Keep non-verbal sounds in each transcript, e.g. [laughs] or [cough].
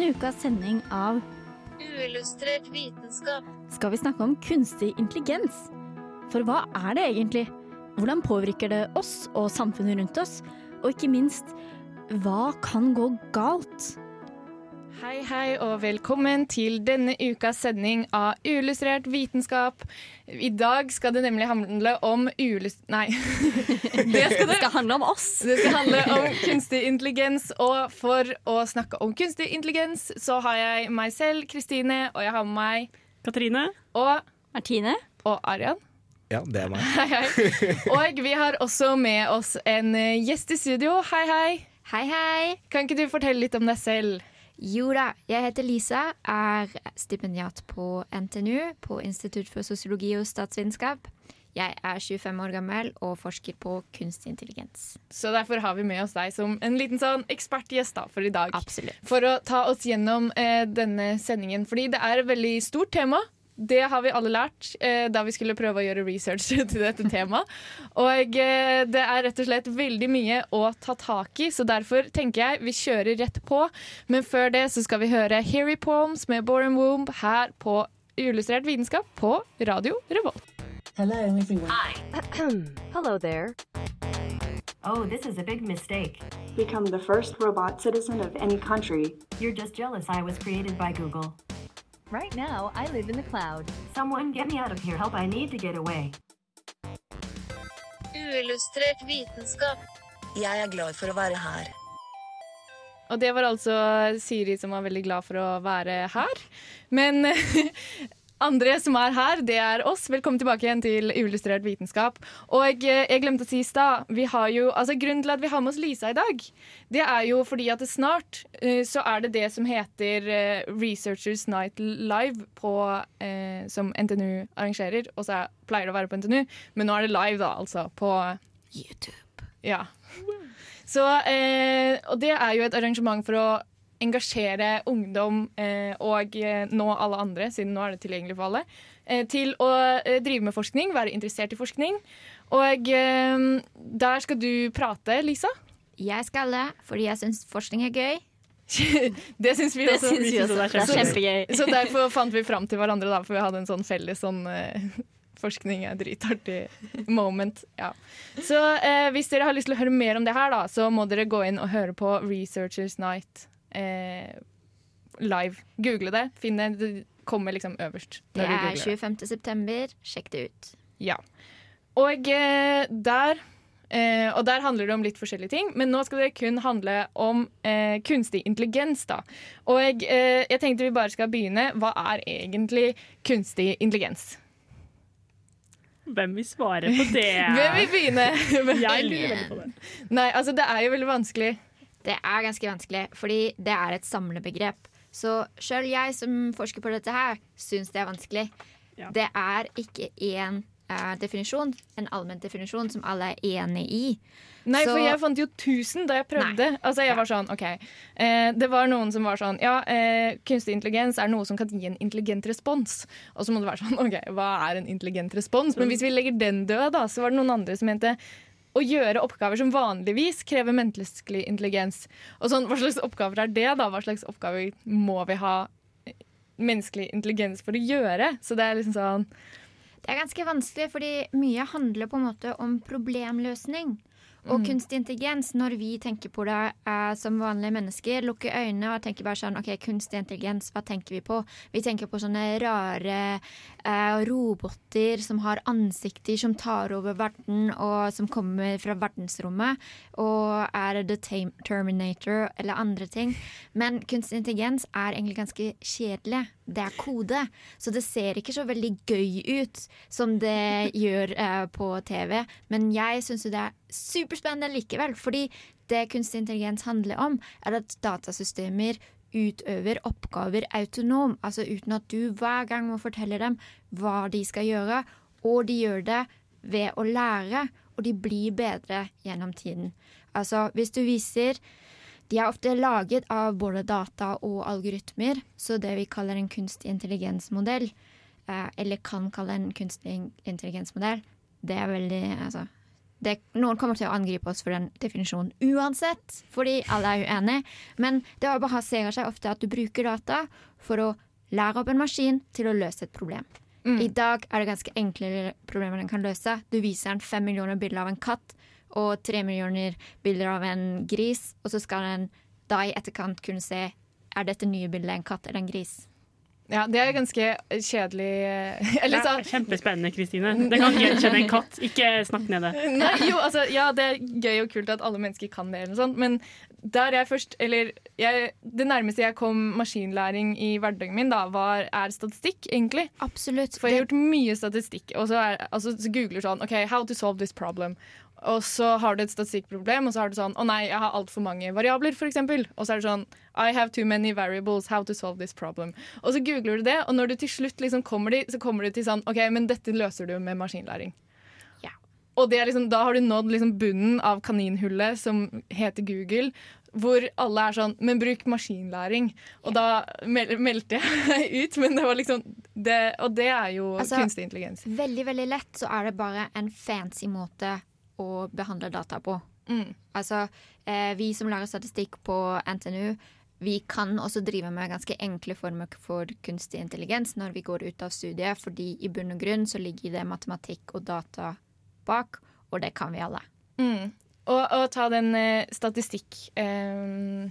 Denne ukas sending av Uillustrert vitenskap. skal vi snakke om kunstig intelligens. For hva er det egentlig? Hvordan påvirker det oss og samfunnet rundt oss? Og ikke minst, hva kan gå galt? Hei, hei, og velkommen til denne ukas sending av Uillustrert vitenskap. I dag skal det nemlig handle om uillus... Nei. [laughs] Det skal Det det. skal handle om oss. Det skal handle om kunstig intelligens, og for å snakke om kunstig intelligens, så har jeg meg selv, Kristine, og jeg har med meg Katrine. og, Martine? og Arian. Ja, det er meg. Hei, hei. Og vi har også med oss en eh, gjest i studio. Hei, hei. Hei, hei. Kan ikke du fortelle litt om deg selv? Jo da, jeg heter Lisa, er stipendiat på NTNU, på Institutt for sosiologi og statsvitenskap. Jeg er 25 år gammel og forsker på kunstig intelligens. Så derfor har vi med oss deg som en liten sånn ekspertgjest for i dag. Absolutt. For å ta oss gjennom eh, denne sendingen. Fordi det er et veldig stort tema. Det har vi alle lært eh, da vi skulle prøve å gjøre research [laughs] til dette temaet. Og eh, det er rett og slett veldig mye å ta tak i, så derfor tenker jeg vi kjører rett på. Men før det så skal vi høre Hairy Poems med Boren Womb her på Uillustrert vitenskap på Radio Revolt. [clears throat] Hello there. Oh, this is a big mistake. become the first robot citizen of any country. You're just jealous I was created by Google. Right now, I live in the cloud. Someone get me out of here. Help, I need to get away. Uillustrert vitenskap. Jeg er glad for å være her. Og det var altså Siri som var veldig glad for å være her. Men [laughs] andre som er her, det er oss. Velkommen tilbake igjen til Uillustrert vitenskap. Og jeg, jeg glemte å si i stad, vi har jo altså Grunnen til at vi har med oss Lisa i dag, det er jo fordi at det snart uh, så er det det som heter uh, Researchers Night Live på, uh, som NTNU arrangerer. Og så er- pleier det å være på NTNU, men nå er det live, da, altså. På YouTube. ja. Så, eh, og det er jo et arrangement for å engasjere ungdom eh, og eh, nå alle andre, siden nå er det tilgjengelig for alle, eh, til å eh, drive med forskning, være interessert i forskning. Og eh, der skal du prate, Lisa. Jeg skal det fordi jeg syns forskning er gøy. [laughs] det syns vi også. syns vi også. Det er Så- kjempegøy. Så derfor fant vi fram til hverandre, da, for vi hadde en sånn felles sånn eh, Forskning er dritartig moment. Ja. Så eh, hvis dere har lyst til å høre mer om det her, da, så må dere gå inn og høre på Researchers Night eh, live. Google det. Finn det. Det kommer liksom øverst. Det er googler det. 25. september. Sjekk det ut. Ja. Og eh, der eh, og der handler det om litt forskjellige ting, men nå skal det kun handle om eh, kunstig intelligens. da. Og eh, jeg tenkte vi bare skal begynne. Hva er egentlig kunstig intelligens? Hvem vil svare på det? [laughs] Hvem vil begynne? Jeg lurer veldig på det. Nei, altså det er jo veldig vanskelig. Det er ganske vanskelig, fordi det er et samlebegrep. Så sjøl jeg som forsker på dette her, syns det er vanskelig. Ja. Det er ikke én uh, definisjon, en allmenn definisjon som alle er enig i. Nei, Så- for jeg fant jo 1000 da jeg prøvde. Altså jeg Ja. var sånn, ok eh, Det var noen som var sånn Ja, eh, kunstig intelligens er noe som kan gi en intelligent respons. Og så må det være sånn [laughs] OK, hva er en intelligent respons? Men hvis vi legger den død, da, så var det noen andre som mente å gjøre oppgaver som vanligvis krever menneskelig intelligens. Og sånn, Hva slags oppgaver er det, da? Hva slags oppgaver må vi ha eh, menneskelig intelligens for å gjøre? Så det er liksom sånn Det er ganske vanskelig, fordi mye handler på en måte om problemløsning. Og kunstig intelligens, når vi tenker på det eh, som vanlige mennesker, lukker øynene og tenker bare sånn OK, kunstig intelligens, hva tenker vi på? Vi tenker på sånne rare eh, roboter som har ansikter som tar over verden, og som kommer fra verdensrommet, og er The Terminator eller andre ting. Men kunstig intelligens er egentlig ganske kjedelig. Det er kode. Så det ser ikke så veldig gøy ut som det [laughs] gjør uh, på TV. Men jeg syns det er superspennende likevel. Fordi det kunstig intelligens handler om, er at datasystemer utøver oppgaver autonom. Altså uten at du hver gang må fortelle dem hva de skal gjøre. Og de gjør det ved å lære, og de blir bedre gjennom tiden. Altså hvis du viser de er ofte laget av både data og algoritmer, så det vi kaller en kunstig intelligensmodell, eh, eller kan kalle en kunstig intelligensmodell, det er veldig altså, det, Noen kommer til å angripe oss for den definisjonen uansett, fordi alle er uenige. Men det baserer seg ofte at du bruker data for å lære opp en maskin til å løse et problem. I dag er det ganske enkle problemer den kan løse. Du viser den fem millioner bilder av en katt og tre millioner bilder av en gris, og så skal den da i etterkant kunne se er dette nye bildet en katt eller en gris. Ja, det er ganske kjedelig eh, [laughs] Eller Det sånn er kjempespennende, Kristine. Det kan [laughs] gjenkjenne en katt. Ikke snakk ned det. Nei, jo, altså, ja, det er gøy og kult at alle mennesker kan det, eller noe sånt, men der jeg først Eller jeg, det nærmeste jeg kom maskinlæring i hverdagen min, da, var, er statistikk, egentlig. Absolutt. For jeg har gjort mye statistikk, og så, er, altså, så googler sånn OK, how to solve this problem. Og så har du et statistikkproblem, og så har du sånn Å nei, jeg har altfor mange variabler, f.eks. Og så er det sånn I have too many variables, how to solve this problem. Og så googler du det, og når du til slutt liksom kommer dit, så kommer du til sånn OK, men dette løser du med maskinlæring. Ja. Og det liksom, da har du nådd liksom bunnen av kaninhullet som heter Google. Hvor alle er sånn Men bruk maskinlæring. Og da mel meldte jeg [laughs] ut, men det var liksom det, Og det er jo Altså, kunstig intelligens. Veldig, veldig lett så er det bare en fancy måte å behandle data på. Mm. Altså, eh, vi som lager statistikk på NTNU, vi kan også drive med ganske enkle former for kunstig intelligens når vi går ut av studiet, fordi i bunn og grunn så ligger det matematikk og data bak, og det kan vi alle. Mm. Og, og ta den eh, statistikk eh,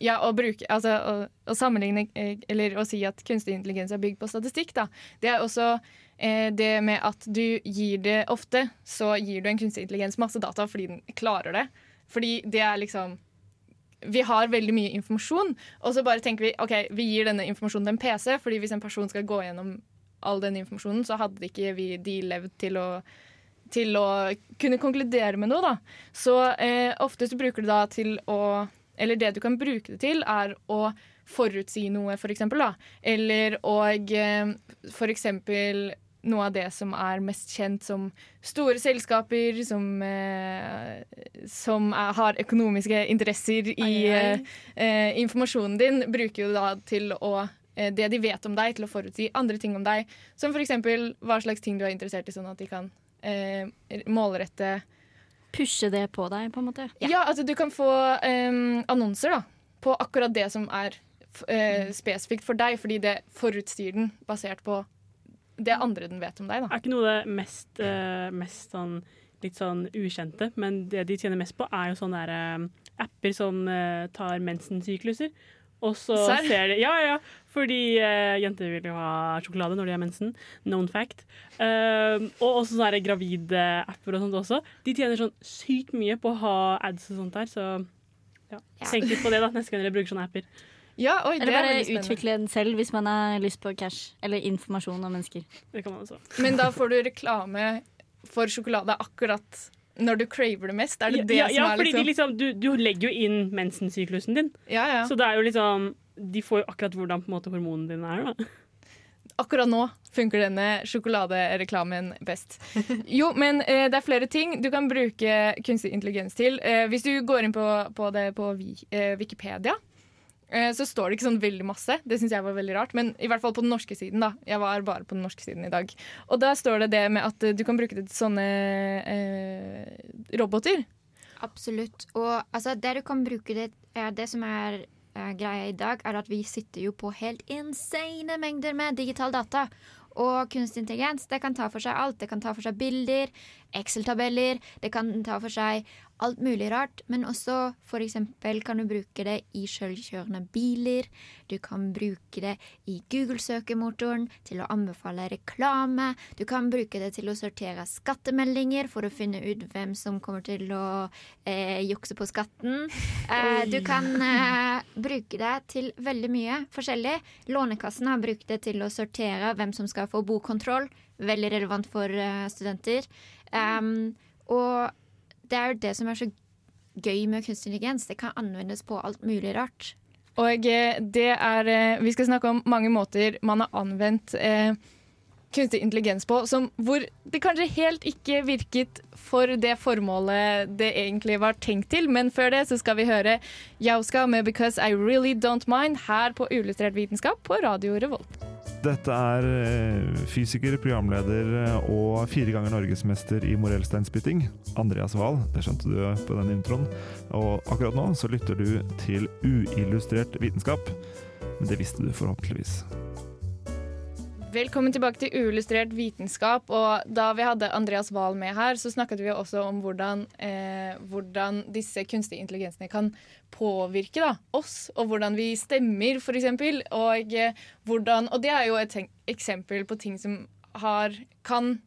Ja, og bruke Altså å, sammenligne eh, Eller å si at kunstig intelligens er bygd på statistikk, da. Det er også det med at du gir det ofte, så gir du en kunstig intelligens masse data fordi den klarer det. Fordi det er liksom vi har veldig mye informasjon, og så bare tenker vi ok, vi gir denne informasjonen til en PC, fordi hvis en person skal gå gjennom all den informasjonen, så hadde ikke vi de levd til å, til å kunne konkludere med noe. Da. Så eh, ofte bruker du da til å Eller det du kan bruke det til, er å forutsi noe, for eksempel. Da. Eller og eh, for eksempel noe av det som er mest kjent som store selskaper som, eh, som er, har økonomiske interesser i Ai, ai. eh, eh, informasjonen din, bruker jo da til å eh, det de vet om deg, til å forutsi andre ting om deg. Som f.eks. hva slags ting du er interessert i, sånn at de kan eh, målrette Pushe det på deg, på en måte. Ja, altså du kan få annonser da, på akkurat det som er eh, spesifikt for deg, fordi det forutsier den basert på det andre den vet om deg. da. Er ikke noe det mest, uh, mest sånn litt sånn ukjente, men det de tjener mest på, er jo sånne der, uh, apper som uh, tar mensensykluser. Og så Sær? ser de Ja, ja, fordi jenter vil jo ha sjokolade når de har mensen. Known fact. Og også sånne gravide apper og sånt også. De tjener sånn sykt mye på å ha ads og sånt der, så ja. Ja. tenk litt på det da neste gang dere bruker sånne apper. Ja, oi, Eller er bare utvikle den selv hvis man har lyst på cash eller informasjon om mennesker. Det kan man også. Men da får du reklame for sjokolade akkurat når du craver det mest? Er det det ja, som ja, er fordi liksom, de liksom, du, du legger jo inn mensensyklusen din. ja, ja. Så det er jo liksom De får jo akkurat hvordan på en måte hormonene dine er. da Akkurat nå funker denne sjokoladereklamen best. Jo, men eh, det er flere ting du kan bruke kunstig intelligens til. Eh, hvis du går inn på, på det på vi, eh, Wikipedia, så står det ikke sånn veldig masse. Det syns jeg var veldig rart. Men i hvert fall på den norske siden. da. Jeg var bare på den norske siden i dag. Og der står det det med at eh, du kan bruke det til sånne eh, roboter. Absolutt. Og altså, det du kan bruke det eh, Det som er eh, greia i dag, er at vi sitter jo på helt insane mengder med digital data. Og kunstig intelligens det kan ta for seg alt. Det kan ta for seg bilder, Excel-tabeller, det kan ta for seg alt mulig rart. Men også eksempel kan du bruke det i selvkjørende biler. Du kan bruke det i Google-søkemotoren til å anbefale reklame. Du kan bruke det til å sortere skattemeldinger for å finne ut hvem som kommer til å eh, jukse på skatten. [laughs] Eh, du kan eh, bruke det til veldig mye forskjellig. Lånekassen har brukt det til å sortere hvem som skal få bokontroll. Veldig relevant for uh, studenter. Um, og det er jo det som er så gøy med kunstig intelligens. Det kan anvendes på alt mulig rart. Og eh, det er eh, Vi skal snakke om mange måter man har anvendt eh, kunstig intelligens på som, hvor det kanskje helt ikke virket for det formålet det egentlig var tenkt til. Men før det så skal vi høre Jauska med 'Because I Really Don't Mind' her på Uillustrert vitenskap på Radio Revolt. Dette er eh, fysiker, programleder eh, og fire ganger norgesmester i morellsteinspytting, Andreas Wahl. Det skjønte du på den introen. Og akkurat nå så lytter du til uillustrert vitenskap. Men det visste du forhåpentligvis. Velkommen tilbake til Uillustrert vitenskap. Og da vi hadde Andreas Wahl med her, så snakket vi også om hvordan, eh, hvordan disse kunstige intelligensene kan påvirke da, oss, og hvordan vi stemmer, f.eks. Og, eh, og det er jo et eksempel på ting som har kan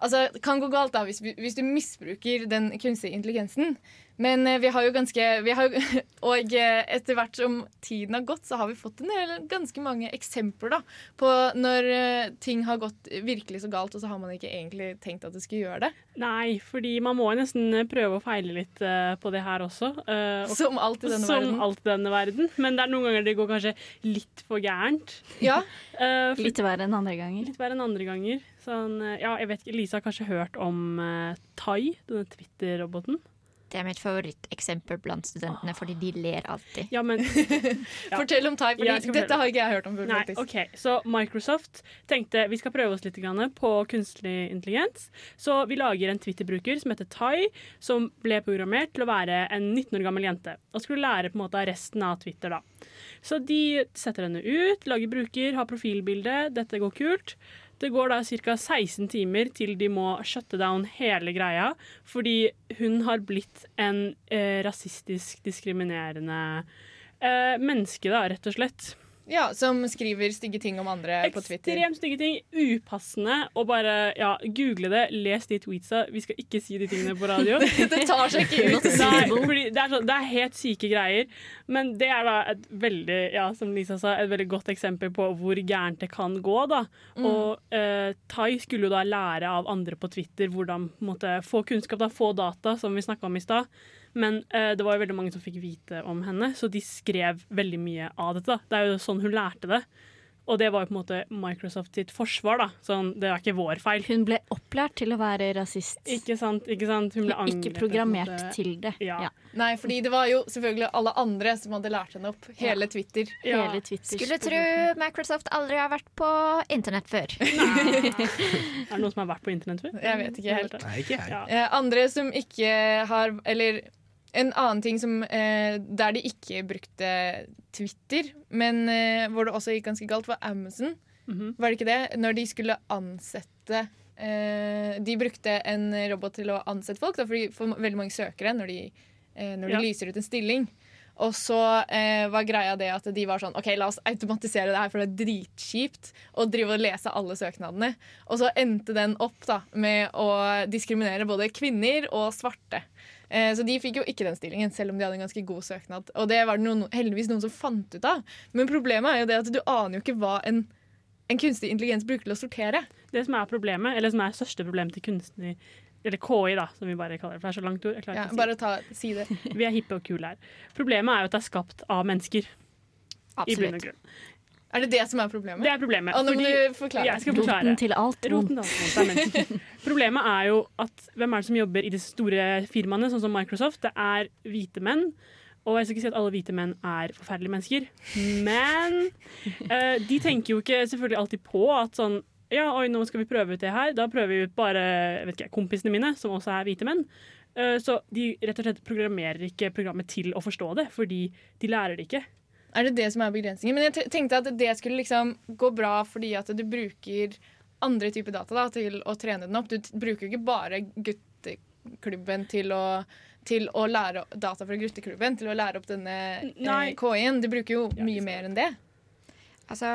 Altså, kan gå galt da hvis, hvis du misbruker den kunstige intelligensen. Men eh, vi har jo ganske vi har, [laughs] Og eh, etter hvert som tiden har gått, så har vi fått en del, ganske mange eksempler da, på når eh, ting har gått virkelig så galt, og så har man ikke egentlig tenkt at det skulle gjøre det. Nei, fordi man må nesten prøve å feile litt på det her også. eh, og- Som alt i denne som verden. alt i denne verden. Men det er noen ganger det går kanskje litt for gærent. Ja. [laughs] Eh, for- Litt verre enn andre ganger. Litt verre enn andre ganger. Sånn, ja, jeg vet ikke, Lisa har kanskje hørt om uh, Tai, denne Twitter-roboten? Det er mitt favoritteksempel blant studentene, fordi de ler alltid. Ja, men [laughs] Fortell om Tai, for Ja, dette har ikke jeg hørt om før. Nei, faktisk. ok, Så Microsoft tenkte vi skal prøve oss litt på kunstig intelligens. Så vi lager en Twitter-bruker som heter Tai, som ble programmert til å være en 19 år gammel jente. Og skulle lære på en måte av resten av Twitter. da. Så de setter henne ut, lager bruker, har profilbilde. Dette går kult. Det går da ca. 16 timer til de må shutte down hele greia, fordi hun har blitt en eh, rasistisk diskriminerende eh, menneske, da, rett og slett. Ja, Som skriver stygge ting om andre på Twitter. Ekstremt stygge ting. Upassende. Og bare ja, google det, les de tweetsa. Vi skal ikke si de tingene på radio. [laughs] Det tar seg ikke ut. Nei, det, er så, det er helt syke greier. Men det er da et veldig, ja, som Lisa sa, et veldig godt eksempel på hvor gærent det kan gå. da. Mm. Og eh, Tai skulle jo da lære av andre på Twitter hvordan måtte, få kunnskap, da, få data, som vi snakka om i stad. Men eh, det var jo veldig mange som fikk vite om henne, så de skrev veldig mye av dette. da. Det er jo sånn hun lærte det. Og det var jo på en måte Microsoft sitt forsvar. da. Sånn, det er ikke vår feil. Hun ble opplært til å være rasist. Ikke sant? ikke sant? Hun ble Ikke programmert på en måte. til det. Ja. Ja. Nei, fordi det var jo selvfølgelig alle andre som hadde lært henne opp. Hele Twitter. Ja. Hele Twitter. Skulle tro Microsoft aldri har vært på internett før. [laughs] Er det noen som har vært på internett før? Jeg vet ikke helt. Nei, ikke jeg. Ja. Eh, andre som ikke har Eller en annen ting som eh, Der de ikke brukte Twitter, men eh, hvor det også gikk ganske galt, var Amazon. Mhm. Var det ikke det? Når de skulle ansette eh, De brukte en robot til å ansette folk, da, for veldig mange søkere når de, eh, når de Ja. lyser ut en stilling. Og så eh, var greia det at de var sånn OK, la oss automatisere det her, for det er dritkjipt å drive og lese alle søknadene. Og så endte den opp da med å diskriminere både kvinner og svarte. Eh, så de fikk jo ikke den stillingen, selv om de hadde en ganske god søknad. Og det var det noen, heldigvis noen som fant ut av. Men problemet er jo det at du aner jo ikke hva en, en kunstig intelligens bruker til å sortere. Det som er problemet, eller som er største problemet til kunstig eller KI, da, som vi bare kaller det. For det er så langt ord. Ja, si bare ta, si det. [laughs] Vi er hippe og kule her. Problemet er jo at det er skapt av mennesker. I bunn og grunn. Er det det som er problemet? Det er problemet. Og nå må du forklare. Jeg skal forklare. Roten til alt Roten vondt. til alt. [laughs] Problemet er jo at hvem er det som jobber i de store firmaene, sånn som Microsoft? Det er hvite menn. Og jeg skal ikke si at alle hvite menn er forferdelige mennesker, men uh, [laughs] de tenker jo ikke selvfølgelig alltid på at sånn Ja, oi, nå skal vi prøve ut det her. Da prøver vi ut bare vet ikke, kompisene mine, som også er hvite menn. Eh, så de rett og slett programmerer ikke programmet til å forstå det, fordi de lærer det ikke. Er det det som er begrensningen? Men jeg tenkte at det skulle liksom gå bra fordi at du bruker andre typer data da, til å trene den opp. Du t- bruker jo ikke bare gutteklubben til å til å lære data fra gutteklubben til å lære opp denne eh. KI-en. Du bruker jo mye mer enn det. Altså,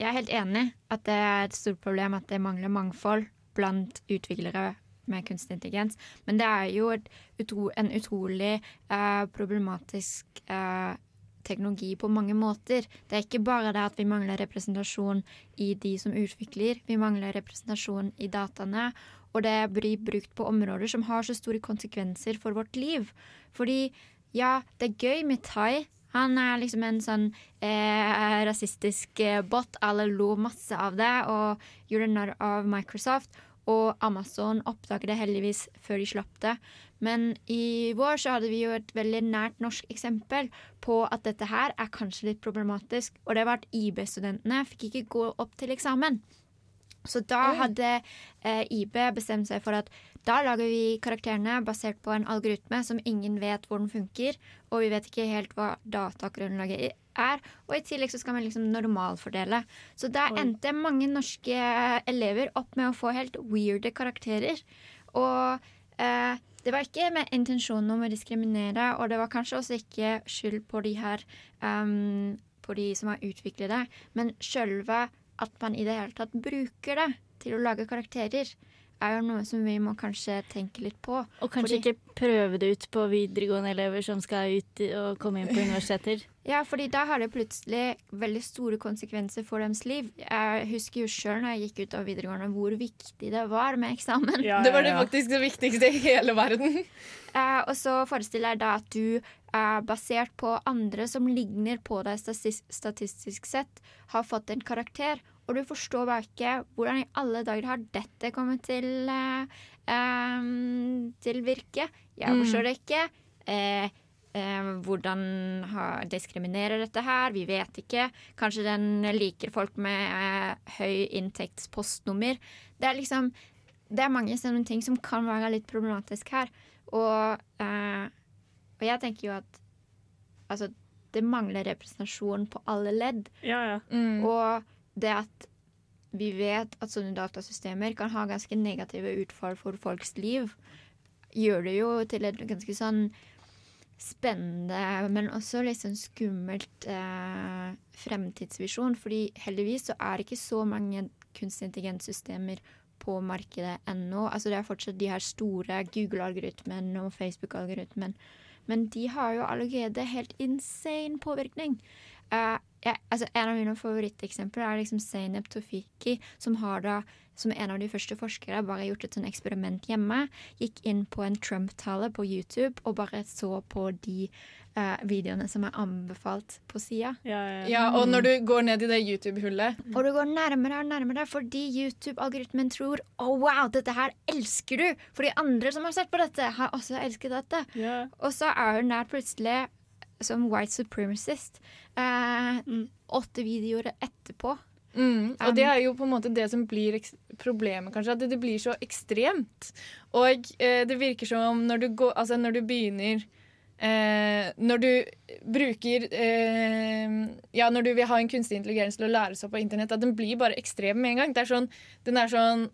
jeg er helt enig at det er et stort problem at det mangler mangfold blant utviklere med kunstig intelligens. Men det er jo et utro, en utrolig eh, problematisk eh, teknologi på mange måter. Det er ikke bare det at vi mangler representasjon i de som utvikler, vi mangler representasjon i dataene. Og det blir brukt på områder som har så store konsekvenser for vårt liv. Fordi ja, det er gøy med thai. Han er liksom en sånn eh, rasistisk eh, bot. Alle lo masse av det og gjorde narr av Microsoft. Og Amazon oppdaget det heldigvis før de slapp det. Men i vår så hadde vi jo et veldig nært norsk eksempel på at dette her er kanskje litt problematisk. Og det var at IB-studentene fikk ikke gå opp til eksamen. Så da hadde eh, IB bestemt seg for at da lager vi karakterene basert på en algoritme som ingen vet hvordan funker, og vi vet ikke helt hva datagrunnlaget er. Og i tillegg så skal man liksom normalfordele. Så da endte mange norske elever opp med å få helt weirde karakterer. Og eh, det var ikke med intensjonen om å diskriminere, og det var kanskje også ikke skyld på de her um, På de som har utviklet det, men sjølve at man i det hele tatt bruker det til å lage karakterer, er jo noe som vi må kanskje tenke litt på. Og kanskje Fordi- ikke prøve det ut på videregående elever som skal ut og komme inn på universiteter. [laughs] Ja, fordi da har det plutselig veldig store konsekvenser for deres liv. Jeg husker jo sjøl når jeg gikk ut av videregående hvor viktig det var med eksamen. Ja, Det var det ja, ja. faktisk det viktigste i hele verden. Uh, [laughs] og så forestiller jeg da at du er basert på andre som ligner på deg statistisk sett, har fått en karakter, og du forstår bare ikke hvordan i alle dager har dette kommet til eh, til virke. Jeg Mm. forstår det ikke. Eh, eh, hvordan diskriminerer dette her? Vi vet ikke. Kanskje den liker folk med eh, høy inntektspostnummer. Det er liksom Det er mange sånne ting som kan være litt problematisk her. Og, eh, og jeg tenker jo at altså, det mangler representasjon på alle ledd. Ja, ja. Mm. Og det at vi vet at sånne datasystemer kan ha ganske negative utfall for folks liv, gjør det jo til et ganske sånn spennende, men også litt sånn skummelt eh, fremtidsvisjon. Fordi heldigvis så er det ikke så mange kunstig intelligenssystemer på markedet ennå. Altså det er fortsatt de her store Google-algoritmen og Facebook-algoritmen. Men de har jo allerede helt insane påvirkning. Eh, jeg, altså en av mine favoritteksempler er liksom Zainab Tofiki, som har da som en av de første forskere bare gjort et sånn eksperiment hjemme. Gikk inn på en Trump-tale på YouTube og bare så på de eh, videoene som er anbefalt på sida. Ja, ja, ja. Ja, og når du går ned i det YouTube-hullet Og du går nærmere og nærmere fordi YouTube-algoritmen tror Å, wow, dette her elsker du! For de andre som har sett på dette, har også elsket dette. Ja. Og så er hun der plutselig som white supremacist. Eh, Mm. Åtte videoer etterpå. Mm, og det er jo på en måte det som blir problemet, kanskje. At det, blir så ekstremt. Og eh, det virker som når du, går, altså når du begynner eh, Når du bruker eh, Ja, når du vil ha en kunstig intelligens til å lære seg på internett, at den blir bare ekstrem med en gang. Det er sånn, den er sånn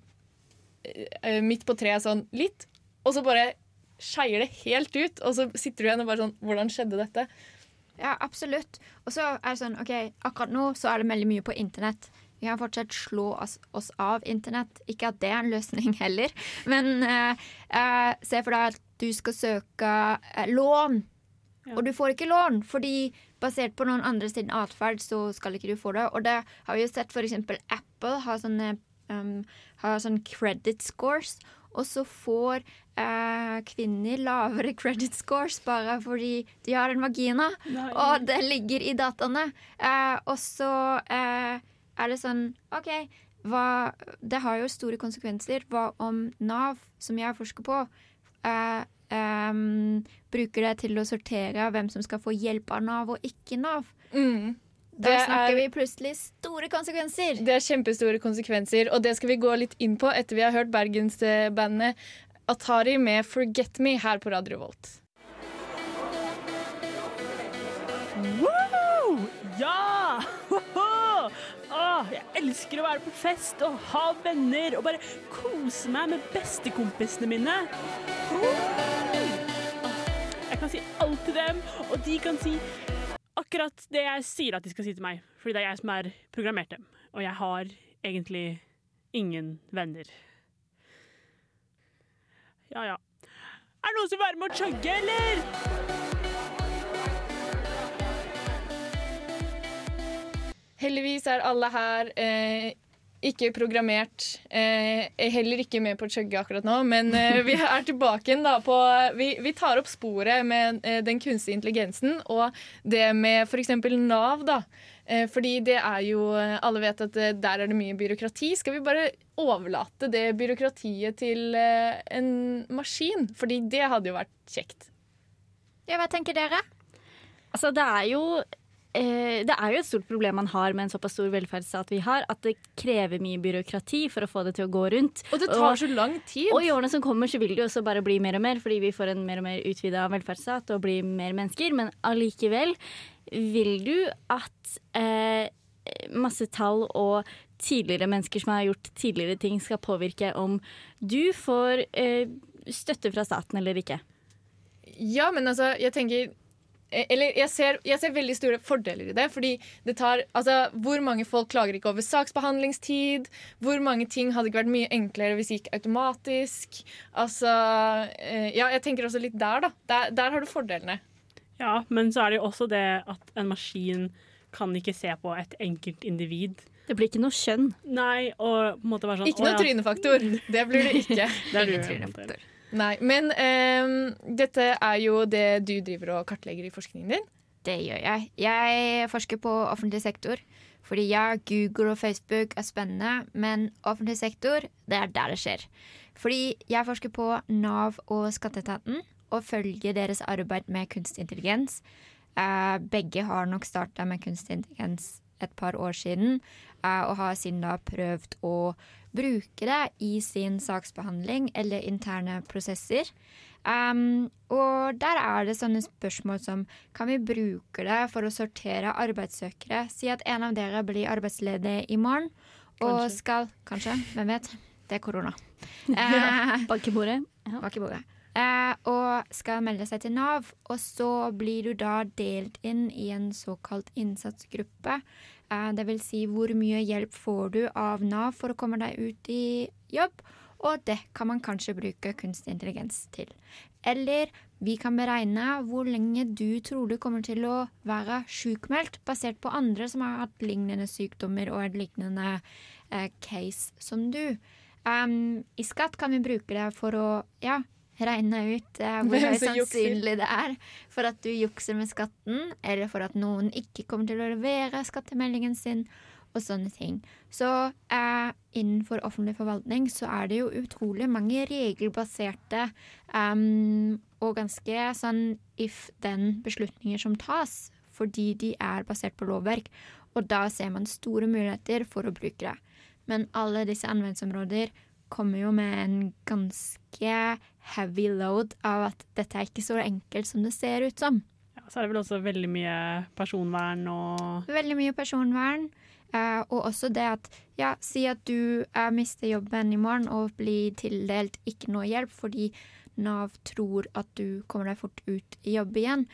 eh, midt på treet sånn litt, og så bare skeier det helt ut. Og så sitter du igjen og bare sånn Hvordan skjedde dette? Ja, absolutt. Og så er det sånn, ok, akkurat nå så er det veldig mye på internett. Vi kan fortsatt slå oss, oss av internett. Ikke at det er en løsning heller, [laughs] men eh, eh, se for deg at du skal søke eh, lån, Ja. og du får ikke lån, fordi basert på noen andre sin atferd så skal ikke du få det. Og det har vi jo sett eksempel Apple har sånne, um, har sånne credit scores, og så får eh, kvinner lavere credit scores bare fordi de har en vagina. Nei. Og det ligger i dataene. Eh, og så eh, er det sånn OK, hva, det har jo store konsekvenser. Hva om Nav, som jeg forsker på, eh, bruker det til å sortere hvem som skal få hjelp av Nav og ikke Nav? Mm. Da snakker er- vi plutselig store konsekvenser. Det er kjempestore konsekvenser, og det skal vi gå litt inn på etter vi har hørt bergensbandet Atari med 'Forget Me' her på Radio Revolt. Woo! Ja! Hoho! Jeg elsker å være på fest og ha venner og bare kose meg med bestekompisene mine. Jeg kan si alt til dem, og de kan si akkurat det jeg sier at de skal si til meg. Fordi det er jeg som er programmert dem. Og jeg har egentlig ingen venner. Ja ja. Er det noen som vil være med å chugge, eller? Heldigvis er alle her eh, ikke programmert. Eh, er heller ikke med på å chugge akkurat nå, men eh, vi er tilbake igjen da på Vi, vi tar opp sporet med eh, den kunstige intelligensen og det med f.eks. Nav, da. Eh, fordi det er jo Alle vet at eh, der er det mye byråkrati. Skal vi bare overlate det byråkratiet til eh, en maskin? Fordi det hadde jo vært kjekt. Ja, hva tenker dere? Altså, det er jo eh, det er jo et stort problem man har med en såpass stor velferdsstat vi har, at det krever mye byråkrati for å få det til å gå rundt. Og det tar så lang tid. Og i årene som kommer så vil det jo også bare bli mer og mer, fordi vi får en mer og mer utvida velferdsstat og blir mer mennesker. Men allikevel, vil du at eh, masse tall og tidligere mennesker som har gjort tidligere ting, skal påvirke om du får eh, støtte fra staten eller ikke? Ja, men altså, jeg tenker eh, eller jeg ser, jeg ser veldig store fordeler i det. Fordi det tar Altså, hvor mange folk klager ikke over saksbehandlingstid? Hvor mange ting hadde ikke vært mye enklere hvis det gikk automatisk? Altså eh, Ja, jeg tenker også litt der, da. Der, der har du fordelene. Ja, men så er det jo også det at en maskin kan ikke se på et enkelt individ. Det blir ikke noe skjønn. Nei, og på en måte være sånn Ikke noe ja». trynefaktor. Det blir det ikke. [laughs] Det er Ingen trynefaktor. Nei, Men um, dette er jo det du driver og kartlegger i forskningen din. Det gjør jeg. Jeg forsker på offentlig sektor. Fordi ja, Google og Facebook er spennende, men offentlig sektor, det er der det skjer. Fordi jeg forsker på Nav og Skatteetaten og følger deres arbeid med kunstig intelligens. Eh, begge har nok starta med kunstig intelligens et par år siden, eh, og har siden da prøvd å bruke det i sin saksbehandling eller interne prosesser. Um, og der er det sånne spørsmål som kan vi bruke det for å sortere arbeidssøkere? Si at en av dere blir arbeidsledig i morgen og Kanskje. skal Kanskje, hvem vet? Det er korona. [laughs] Eh, Bak i bordet. Ja. Eh, og skal melde seg til Nav. Og så blir du da delt inn i en såkalt innsatsgruppe. Eh, det vil si hvor mye hjelp får du av Nav for å komme deg ut i jobb. Og det kan man kanskje bruke kunstig intelligens til. Eller vi kan beregne hvor lenge du tror du kommer til å være sjukmeldt, basert på andre som har hatt lignende sykdommer og et lignende eh, case som du. Um, I skatt kan vi bruke det for å ja, regne ut eh, [laughs] hvor jukser. sannsynlig det er for at du jukser med skatten, eller for at noen ikke kommer til å levere skattemeldingen sin, og sånne ting. Så eh, innenfor offentlig forvaltning så er det jo utrolig mange regelbaserte um, og ganske sånn if then-beslutninger som tas, fordi de er basert på lovverk. Og da ser man store muligheter for å bruke det. Men alle disse anvendelsesområder kommer jo med en ganske heavy load av at dette er ikke så enkelt som det ser ut som. Ja, så er det vel også veldig mye personvern og Veldig mye personvern. Uh, og også det at ja, si at du uh, mister jobben i morgen og blir tildelt ikke noe hjelp fordi Nav tror at du kommer deg fort ut i jobb igjen.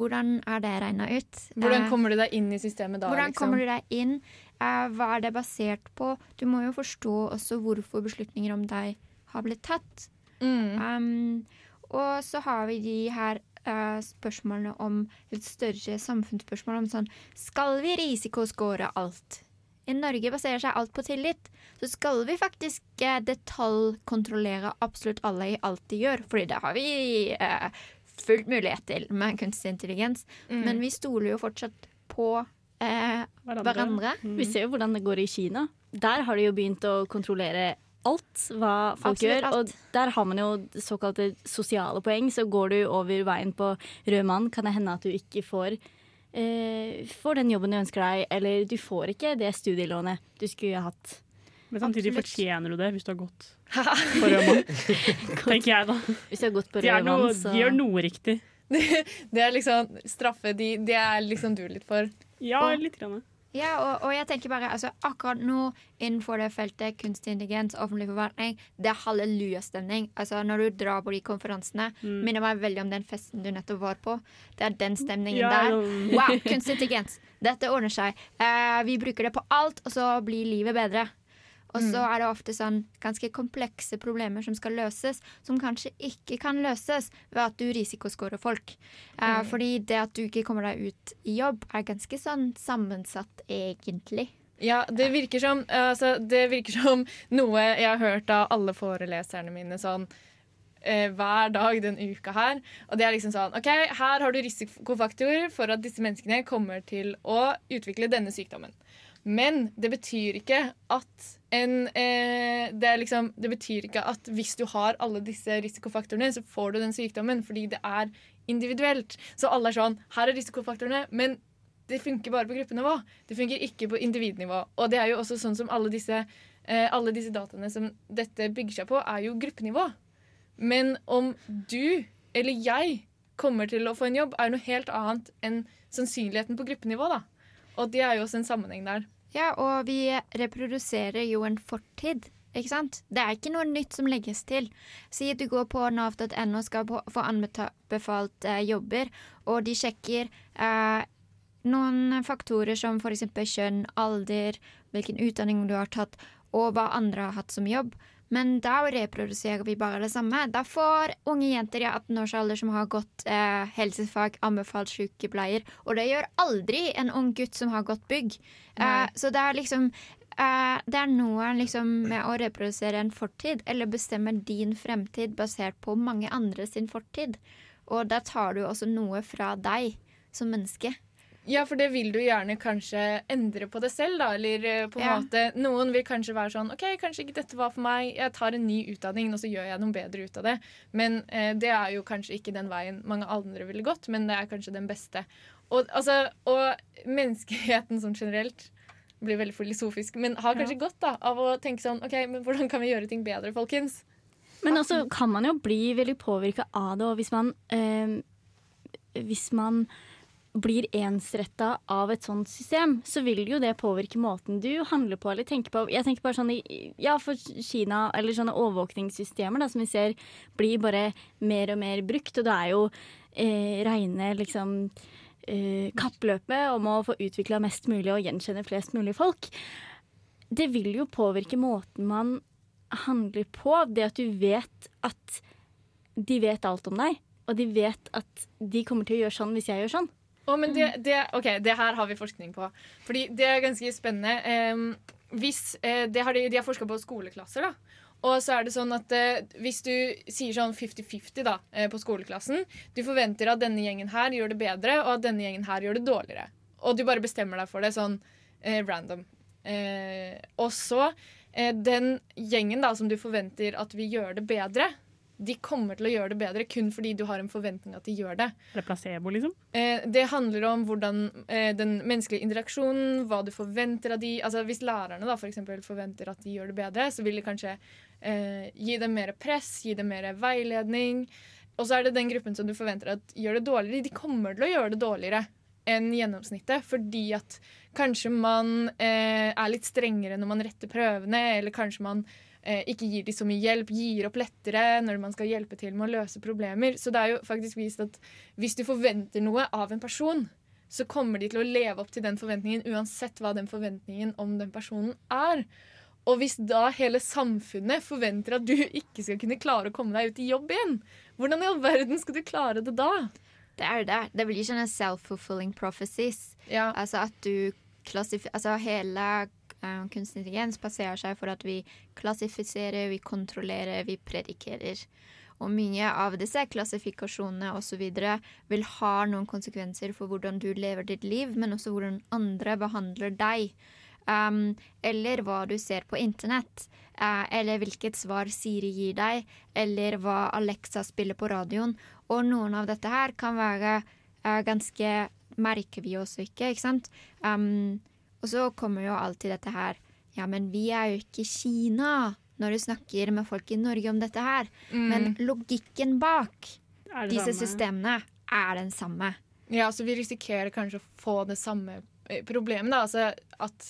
Hvordan er det regna ut? Hvordan Eh, kommer du deg inn i systemet da? Hvordan liksom? kommer du deg inn? Eh, hva er det basert på? Du må jo forstå også hvorfor beslutninger om deg har blitt tatt. Mm. Um, og så har vi de her uh, spørsmålene om litt større samfunnsspørsmål om sånn Skal vi risikoscore alt? I Norge baserer seg alt på tillit. Så skal vi faktisk uh, detaljkontrollere absolutt alle i alt de gjør, fordi det har vi uh, fullt mulighet til med kunstig intelligens. Mm. Men vi stoler jo fortsatt på eh, hverandre. Mm. Vi ser jo hvordan det går i Kina. Der har de jo begynt å kontrollere alt hva folk Absolutt gjør. alt. Og der har man jo såkalte sosiale poeng. Så går du over veien på rød mann, kan det hende at du ikke får eh, får den jobben du ønsker deg, eller du får ikke det studielånet du skulle hatt. Men samtidig Absolutt. fortjener du det hvis du har gått [laughs] på rød mann. Tenker jeg, da. Hvis du har gått på rød mann, så de gjør noe riktig. [laughs] Det er liksom straffe de, det er liksom du litt for. Ja, Og- litt. Grann. Ja, og, og jeg tenker bare, altså akkurat nå innenfor det feltet kunstig intelligens, offentlig forvaltning, det er hallelujastemning. Altså når du drar på de konferansene, Mm. minner meg veldig om den festen du nettopp var på. Det er den stemningen Ja, der. Wow, kunstig intelligens. Dette ordner seg. Eh, vi bruker det på alt, og så blir livet bedre. Og så Mm. er det ofte sånn ganske komplekse problemer som skal løses, som kanskje ikke kan løses ved at du risikoscorer folk. Eh, Mm. Fordi det at du ikke kommer deg ut i jobb, er ganske sånn sammensatt, egentlig. Ja, det virker som, altså, det virker som noe jeg har hørt av alle foreleserne mine sånn eh, hver dag den uka her. Og det er liksom sånn OK, her har du risikofaktor for at disse menneskene kommer til å utvikle denne sykdommen. Men det betyr ikke at en eh, det, liksom, det betyr ikke at hvis du har alle disse risikofaktorene, så får du den sykdommen, fordi det er individuelt. Så alle er sånn Her er risikofaktorene, men det funker bare på gruppenivå. Det funker ikke på individnivå. Og det er jo også sånn som alle disse, eh, alle disse dataene som dette bygger seg på, er jo gruppenivå. Men om du eller jeg kommer til å få en jobb, er noe helt annet enn sannsynligheten på gruppenivå. da. Og det er jo også en sammenheng der. Ja, og vi reproduserer jo en fortid. Ikke sant? Det er ikke noe nytt som legges til. Si at du går på nav.no og skal få anbefalt eh, jobber, og de sjekker eh, noen faktorer som f.eks. kjønn, alder, hvilken utdanning du har tatt, og hva andre har hatt som jobb. Men da reproduserer vi bare det samme. Da får unge jenter i 18-årsalder som har gått eh, helsefag, anbefalt sykepleier. Og det gjør aldri en ung gutt som har gått bygg. Eh, så det er liksom eh, Det er noe liksom med å reprodusere en fortid, eller bestemme din fremtid basert på mange andre sin fortid. Og da tar du også noe fra deg som menneske. Ja, for det vil du gjerne kanskje endre på det selv, da. Eller eh, på en Ja. måte Noen vil kanskje være sånn OK, kanskje ikke dette var for meg. Jeg tar en ny utdanning, og så gjør jeg noe bedre ut av det. Men eh, det er jo kanskje ikke den veien mange andre ville gått, men det er kanskje den beste. Og, altså, og menneskeheten sånn generelt blir veldig filosofisk, men har kanskje godt da av å tenke sånn OK, men hvordan kan vi gjøre ting bedre, folkens? Men også kan man jo bli veldig påvirka av det, og hvis man øh, Hvis man blir ensretta av et sånt system, så vil jo det påvirke måten du handler på eller tenker på. Jeg tenker bare sånn Ja, for Kina, eller sånne overvåkningssystemer da, som vi ser blir bare mer og mer brukt, og det er jo eh, reine liksom eh, kappløpet om å få utvikla mest mulig og gjenkjenne flest mulig folk. Det vil jo påvirke måten man handler på. Det at du vet at de vet alt om deg, og de vet at de kommer til å gjøre sånn hvis jeg gjør sånn. Å, men det, det, ok, det her har vi forskning på. Fordi det er ganske spennende. Eh, hvis, eh, det har de, de har forska på skoleklasser. da. Og så er det sånn at eh, Hvis du sier sånn 50-50 da, eh, på skoleklassen Du forventer at denne gjengen her gjør det bedre, og at denne gjengen her gjør det dårligere. Og du bare bestemmer deg for det sånn eh, random. Eh, og så eh, den gjengen da som du forventer at vi gjør det bedre, de kommer til å gjøre det bedre kun fordi du har en forventning at de gjør det. Er det placebo, liksom? Eh, det handler om hvordan eh, den menneskelige interaksjonen, hva du forventer av de Altså Hvis lærerne da for eksempel forventer at de gjør det bedre, så vil det kanskje eh, gi dem mer press, gi dem mer veiledning. Og så er det den gruppen som du forventer at gjør det dårligere. De kommer til å gjøre det dårligere enn gjennomsnittet, fordi at kanskje man eh, er litt strengere når man retter prøvene, eller kanskje man ikke gir de så mye hjelp, gir opp lettere når man skal hjelpe til med å løse problemer. Så det er jo faktisk vist at hvis du forventer noe av en person, så kommer de til å leve opp til den forventningen uansett hva den forventningen om den personen er. Og hvis da hele samfunnet forventer at du ikke skal kunne klare å komme deg ut i jobb igjen, hvordan i all verden skal du klare det da? Det er det. Det blir sånne self-fulfilling prophecies. Altså at du klassif... Altså hele uh, kunstig intelligens baserer seg for at vi klassifiserer, vi kontrollerer, vi predikerer. Og mye av disse klassifikasjonene osv. vil ha noen konsekvenser for hvordan du lever ditt liv, men også hvordan andre behandler deg. Um, eller hva du ser på internett. Uh, eller hvilket svar Siri gir deg, eller hva Alexa spiller på radioen. Og noen av dette her kan være uh, ganske Merker vi også ikke, ikke sant? Um, og så kommer jo alltid dette her Ja, men vi er jo ikke Kina når du snakker med folk i Norge om dette her. Mm. Men logikken bak disse samme? systemene er den samme. Ja, så vi risikerer kanskje å få det samme eh, problemet, da. Altså at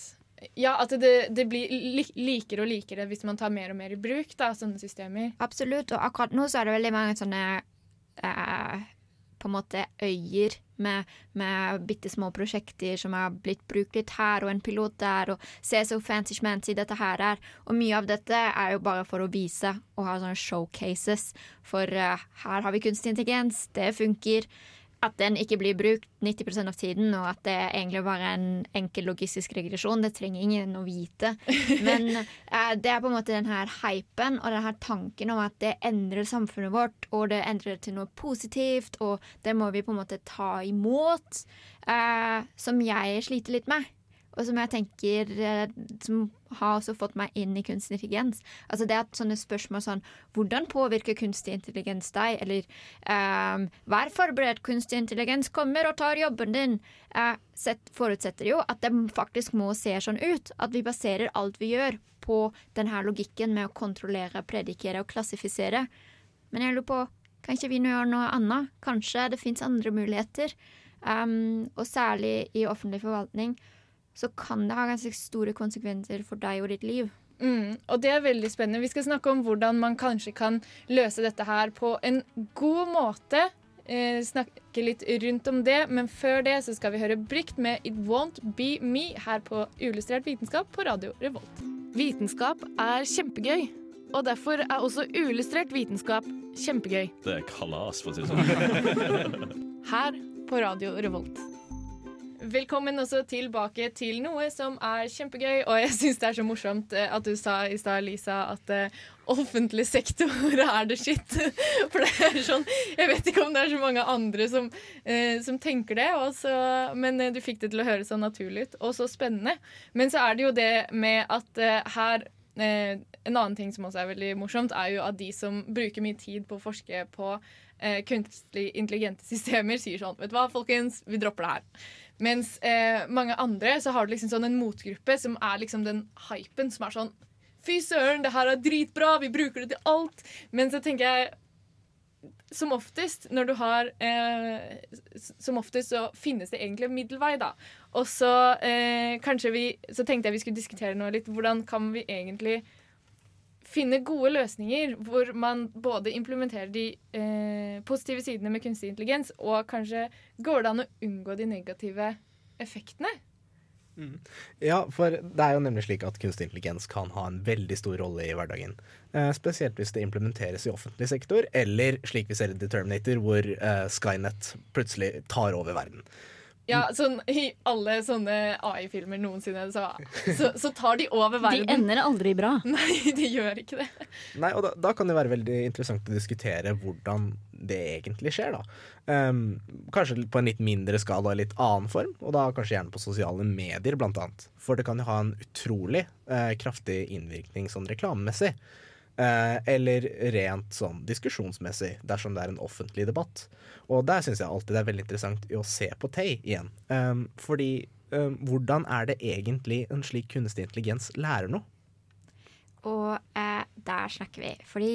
ja, at det, det blir li likere og likere hvis man tar mer og mer i bruk da, sånne systemer. Absolutt, og akkurat nå så er det veldig mange sånne eh, på en måte øyer med, med bitte små prosjekter som har blitt brukt litt her, og en pilot der, og se så fancy-schmancy dette her er. Og mye av dette er jo bare for å vise og ha sånne showcases. For uh, her har vi kunstig intelligens, det funker. At den ikke blir brukt 90% av tiden, og at det egentlig bare er en enkel logistisk regresjon, det trenger ingen å vite. [laughs] Men eh, det er på en måte den her hypen og den her tanken om at det endrer samfunnet vårt, og det endrer det til noe positivt, og det må vi på en måte ta imot, eh, som jeg sliter litt med. Og som jeg tenker eh, Som har også fått meg inn i kunstig intelligens. Altså det at sånne spørsmål sånn Hvordan påvirker kunstig intelligens deg? Eller um, Vær forberedt, kunstig intelligens kommer og tar jobben din. Uh, sett, forutsetter jo at det faktisk må se sånn ut. At vi baserer alt vi gjør på denne logikken med å kontrollere, predikere og klassifisere. Men jeg lurer på kan ikke vi gjøre noe annet? Kanskje det fins andre muligheter? Um, og særlig i offentlig forvaltning så kan det ha ganske store konsekvenser for deg og ditt liv. Mm, og det er veldig spennende. Vi skal snakke om hvordan man kanskje kan løse dette her på en god måte. Eh, snakke litt rundt om det, men før det så skal vi høre Brykt med It Won't Be Me her på Uillustrert vitenskap på Radio Revolt. Vitenskap er kjempegøy, og derfor er også uillustrert vitenskap kjempegøy. Det er kalas, for å si det sånn. [laughs] Her på Radio Revolt. Velkommen også tilbake til noe som er kjempegøy, og jeg syns det er så morsomt eh, at du sa i stad, Lisa, at uh, offentlig sektor [laughs] er det shit. [laughs] For det er sånn Jeg vet ikke om det er så mange andre som, uh, som tenker det, også, men uh, du fikk det til å høres så naturlig ut, og så spennende. Men så er det jo det med at her en annen ting som også er veldig morsomt, er jo at de som bruker mye tid på å forske på kunstig intelligente systemer, sier sånn Vet du hva, folkens, vi dropper det her. Mens eh, mange andre så har du liksom sånn en motgruppe som er liksom den hypen som er sånn Fy søren, det her er dritbra, vi bruker det til alt. Men så tenker jeg som oftest når du har eh, Som oftest så finnes det egentlig en middelvei, da. Og så eh, kanskje vi Så tenkte jeg vi skulle diskutere noe litt. Hvordan kan vi egentlig finne gode løsninger hvor man både implementerer de eh, positive sidene med kunstig intelligens, og kanskje går det an å unngå de negative effektene? Mm. Ja, for det er jo nemlig slik at kunstig intelligens kan ha en veldig stor rolle i hverdagen. Eh, spesielt hvis det implementeres i offentlig sektor, eller slik vi ser i Determinator, hvor eh, Skynet plutselig tar over verden. Ja, sånn I alle sånne AI-filmer noensinne så, så, så, tar de over verden. De ender aldri bra. [laughs] Nei, de gjør ikke det. Nei, og da, da kan det være veldig interessant å diskutere hvordan det egentlig skjer, da. Um, kanskje på en litt mindre skala og litt annen form, og da kanskje gjerne på sosiale medier, blant annet. For det kan jo ha en utrolig uh, kraftig innvirkning sånn reklamemessig. Uh, eller rent sånn diskusjonsmessig, dersom det er en offentlig debatt. Og der syns jeg alltid det er veldig interessant å se på Tay igjen. Um, fordi um, hvordan er det egentlig en slik kunstig intelligens lærer noe? Og eh, der snakker vi. Fordi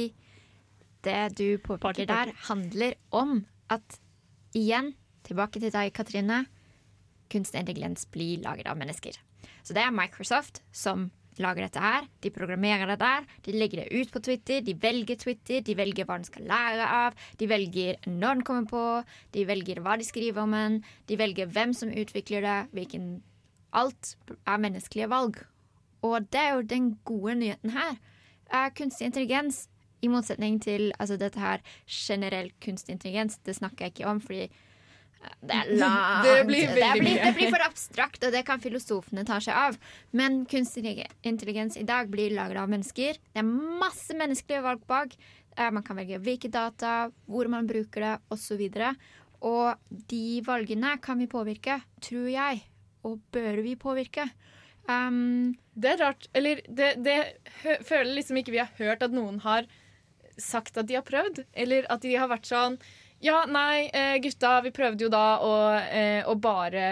det du påpeker der, handler om at igjen, tilbake til deg, Katrine, kunstig intelligens blir laget av mennesker. Så det er Microsoft som lager dette her. De programmerer det der. De legger det ut på Twitter. De velger Twitter. De velger hva den skal lære av. De velger når den kommer på. De velger hva de skriver om den. De velger hvem som utvikler det. Hvilken Alt er menneskelige valg. Og det er jo den gode nyheten her. Er kunstig intelligens, i motsetning til altså dette her generell kunstig intelligens, det snakker jeg ikke om, fordi det er langt. Det blir, det, blir, det blir, for abstrakt, og det kan filosofene ta seg av. Men kunstig intelligens i dag blir laget av mennesker. Det er masse menneskelige valg bak. Eh, man kan velge hvilke data, hvor man bruker det, osv. Og, og de valgene kan vi påvirke, tror jeg. Og bør vi påvirke. Um, det er rart. Eller det, det føler liksom ikke vi har hørt at noen har sagt at de har prøvd. Eller at de har vært sånn ja, nei, eh, gutta, vi prøvde jo da å, eh, å bare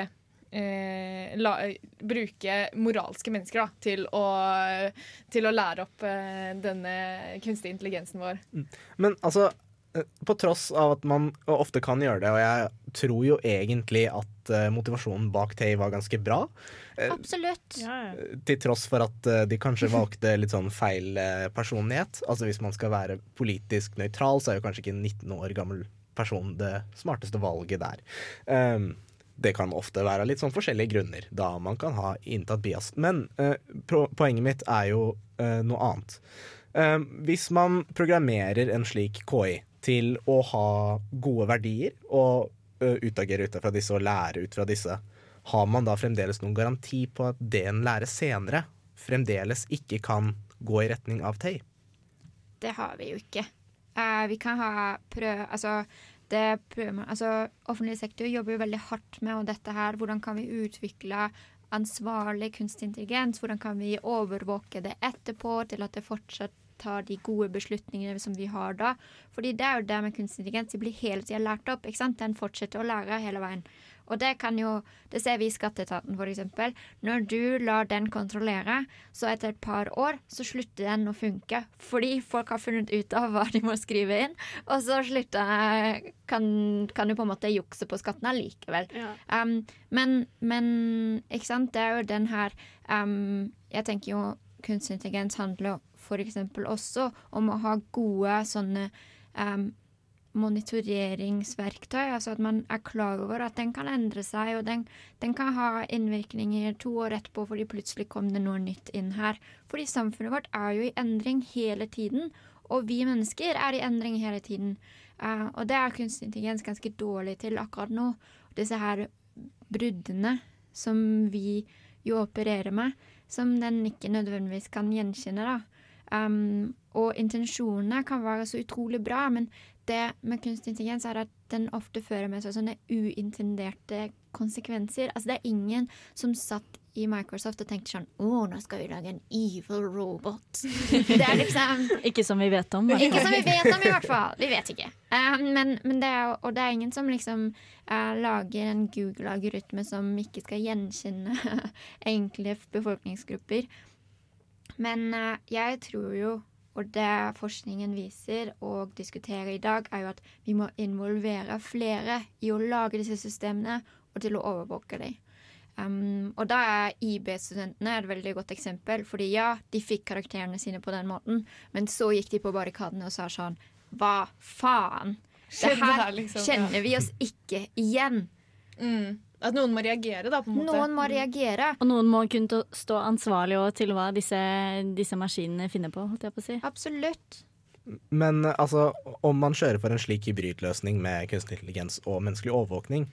eh, la, bruke moralske mennesker da, til å, til å lære opp denne kunstige intelligensen vår. Mm. Men altså, eh, på tross av at man ofte kan gjøre det, og jeg tror jo egentlig at eh, motivasjonen bak Tay var ganske bra. eh, Absolutt. til tross for at eh, de kanskje valgte litt sånn feil eh, personlighet. Altså Hvis man skal være politisk nøytral, så er jo kanskje ikke en 19 år gammel person det smarteste valget der. Um, det kan ofte være litt sånn forskjellige grunner, da man kan ha inntatt bias. Men uh, poenget mitt er jo uh, noe annet. Um, hvis man programmerer en slik KI til å ha gode verdier og uh, utagere ut fra disse og lære ut fra disse, har man da fremdeles noen garanti på at det en lærer senere, fremdeles ikke kan gå i retning av Tay? Det har vi jo ikke. Eh, vi kan ha prøv... Altså, det prøver man, altså, offentlig sektor jobber jo veldig hardt med dette her. Hvordan kan vi utvikle ansvarlig kunstig intelligens? Hvordan kan vi overvåke det etterpå til at det fortsatt tar de gode beslutningene som vi har da? Fordi det er jo det med kunstig intelligens. De blir hele tida lært opp. ikke sant? Den fortsetter å lære hele veien. Og det kan jo, det ser vi i Skatteetaten f.eks. Når du lar den kontrollere, så etter et par år så slutter den å funke. Fordi folk har funnet ut av hva de må skrive inn, og så slutter, kan, kan du på en måte jukse på skatten allikevel. Um, men, men ikke sant, det er jo den her um, Jeg tenker jo kunstig intelligens handler f.eks. også om å ha gode sånne um, monitoreringsverktøy. Altså at man er klar over at den kan endre seg, og den, den kan ha innvirkninger to år etterpå fordi plutselig kom det noe nytt inn her. Fordi samfunnet vårt er jo i endring hele tiden, og vi mennesker er i endring hele tiden. Uh, og det er kunstig intelligens ganske dårlig til akkurat nå. Disse her bruddene som vi jo opererer med, som den ikke nødvendigvis kan gjenkjenne, da. Um, og intensjonene kan være så utrolig bra, men det med kunstig intelligens er at den ofte fører med seg sånne uintenderte konsekvenser. Altså det er ingen som satt i Microsoft og tenkte sånn Å, nå skal vi lage en evil robot. [laughs] Det er liksom Ikke som vi vet om. Ikke som vi vet om, i hvert fall. [laughs] Vi vet ikke. Eh, men, men det er, og det er ingen som liksom uh, lager en Google-algoritme som ikke skal gjenkjenne [laughs] enkle befolkningsgrupper. Men uh, jeg tror jo, og det forskningen viser og diskuterer i dag, er jo at vi må involvere flere i å lage disse systemene og til å overvåke dem. Um, og da er IB-studentene et veldig godt eksempel. Fordi ja, de fikk karakterene sine på den måten, men så gikk de på barrikadene og sa sånn Hva faen? Det her liksom, kjenner vi oss ikke igjen. Mm. At noen må reagere, da, på en måte. Noen må reagere. Og noen må kunne stå ansvarlig til hva disse, disse maskinene finner på. holdt jeg på å si. Absolutt. Men altså, om man kjører for en slik hybridløsning med kunstig intelligens og menneskelig overvåkning,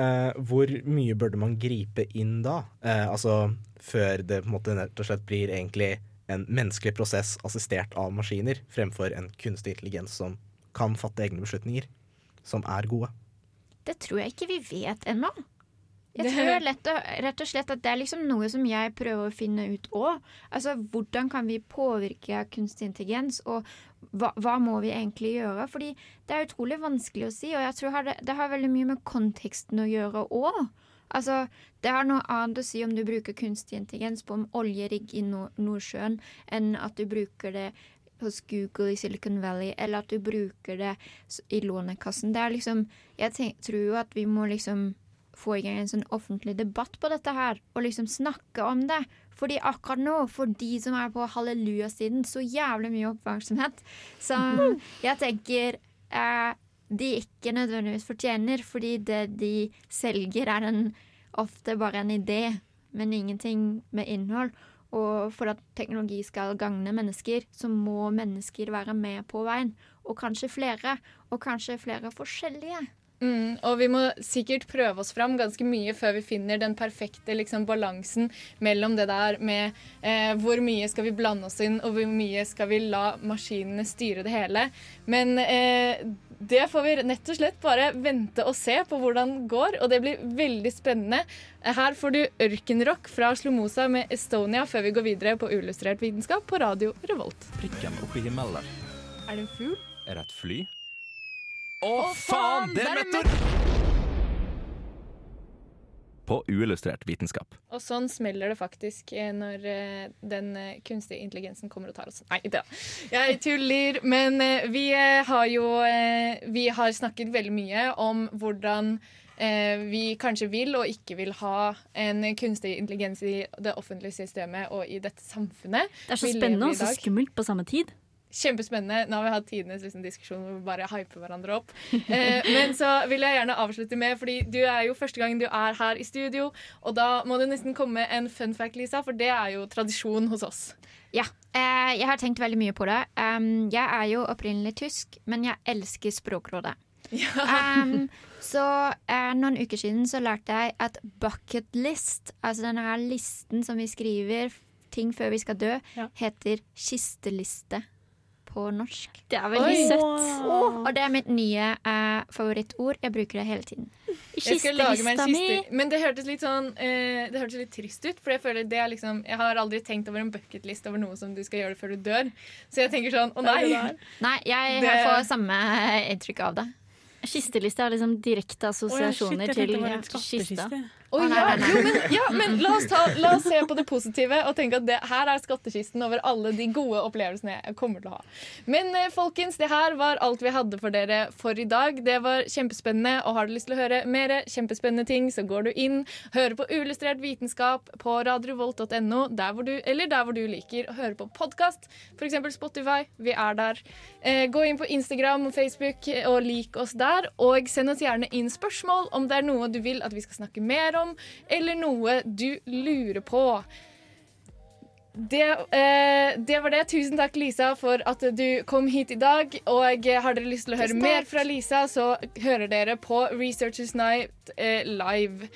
eh, hvor mye burde man gripe inn da? Eh, altså før det på en måte rett og slett blir egentlig en menneskelig prosess assistert av maskiner, fremfor en kunstig intelligens som kan fatte egne beslutninger, som er gode. Det tror jeg ikke vi vet ennå. Jeg tror lett å, rett og slett at det er liksom noe som jeg prøver å finne ut òg. Altså, hvordan kan vi påvirke kunstig intelligens, og hva, hva må vi egentlig gjøre? Fordi det er utrolig vanskelig å si, og jeg tror det, det har veldig mye med konteksten å gjøre òg. Altså, det har noe annet å si om du bruker kunstig intelligens på en oljerigg i Nordsjøen, enn at du bruker det hos Google i Silicon Valley, eller at du bruker det i Lånekassen. Det er liksom Jeg tenk, tror jo at vi må liksom få i gang en sånn offentlig debatt på dette her, og liksom snakke om det. Fordi akkurat nå, for de som er på hallelujasiden, så jævlig mye oppmerksomhet som [laughs] jeg tenker eh, de ikke nødvendigvis fortjener, fordi det de selger, er en, ofte bare en idé, men ingenting med innhold. Og for at teknologi skal gagne mennesker, så må mennesker være med på veien. Og kanskje flere. Og kanskje flere forskjellige. Mm, og vi må sikkert prøve oss fram ganske mye før vi finner den perfekte liksom, balansen mellom det der med eh, hvor mye skal vi blande oss inn, og hvor mye skal vi la maskinene styre det hele. Men eh, det får vi nett og slett bare vente og se på hvordan det går, og det blir veldig spennende. Her får du ørkenrock fra Slomosa med Estonia før vi går videre på Ullustrert vitenskap på Radio Revolt. Prikken oppi himmelen. Er det en fugl? Er det et fly? Å, faen! Det er meteor! på uillustrert vitenskap. Og sånn smeller det faktisk eh, når eh, den eh, kunstige intelligensen kommer og tar oss. Nei, da. Jeg tuller. Men eh, vi eh, har jo eh, Vi har snakket veldig mye om hvordan eh, vi kanskje vil og ikke vil ha en kunstig intelligens i det offentlige systemet og i dette samfunnet. Det er så vi lever spennende i og så dag. skummelt på samme tid. Kjempespennende. Nå har vi hatt tidenes liksom, diskusjon hvor vi bare hyper hverandre opp. Eh, men så vil jeg gjerne avslutte med, fordi du er jo første gang du er her i studio, og da må du nesten komme med en fun fact, Lisa, for det er jo tradisjon hos oss. Ja, eh, jeg har tenkt veldig mye på det. Um, jeg er jo opprinnelig tysk, men jeg elsker Språkrådet. Um, [laughs] så eh, noen uker siden så lærte jeg at bucket list, altså denne her listen som vi skriver ting før vi skal dø, heter kisteliste på norsk. Det er veldig Oi. søtt. Åh, og det er mitt nye eh, favorittord. Jeg bruker det hele tiden. Kistelista mi. Men det hørtes litt sånn eh, Det hørtes litt trist ut. For jeg føler det er liksom Jeg har aldri tenkt over en bucketlist over noe som du skal gjøre før du dør. Så jeg tenker sånn Å nei! Nei, jeg Det- får samme inntrykk av det. Kisteliste har liksom direkte assosiasjoner oh, ja, shit, til kista. Å, ja, jo, men, ja, men la, oss ta, la oss se på det positive og tenke at det, her er skattkisten over alle de gode opplevelsene jeg kommer til å ha. Men eh, folkens, det her var alt vi hadde for dere for i dag. Det var kjempespennende, og har du lyst til å høre mer kjempespennende ting, så går du inn, hører på Uillustrert vitenskap på du, eller der hvor du liker å høre på podkast, f.eks. Spotify. Vi er der. Eh, gå inn på Instagram og Facebook eh, og lik oss der, og send oss gjerne inn spørsmål om det er noe du vil at vi skal snakke mer om, eller noe du lurer på. Det, eh, det var det. Tusen takk, Lisa, for at du kom hit i dag. Og eh, har dere lyst til å høre mer fra Lisa, så hører dere på Researchers Night eh, live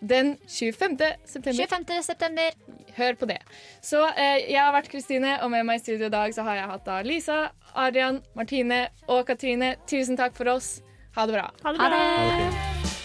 den 25. september. 25. september. Hør på det. Så eh, jeg har vært Kristine, og med meg i studio i dag så har jeg hatt da Lisa, Arian, Martine og Katrine. Tusen takk for oss. Ha det bra. Ha det bra.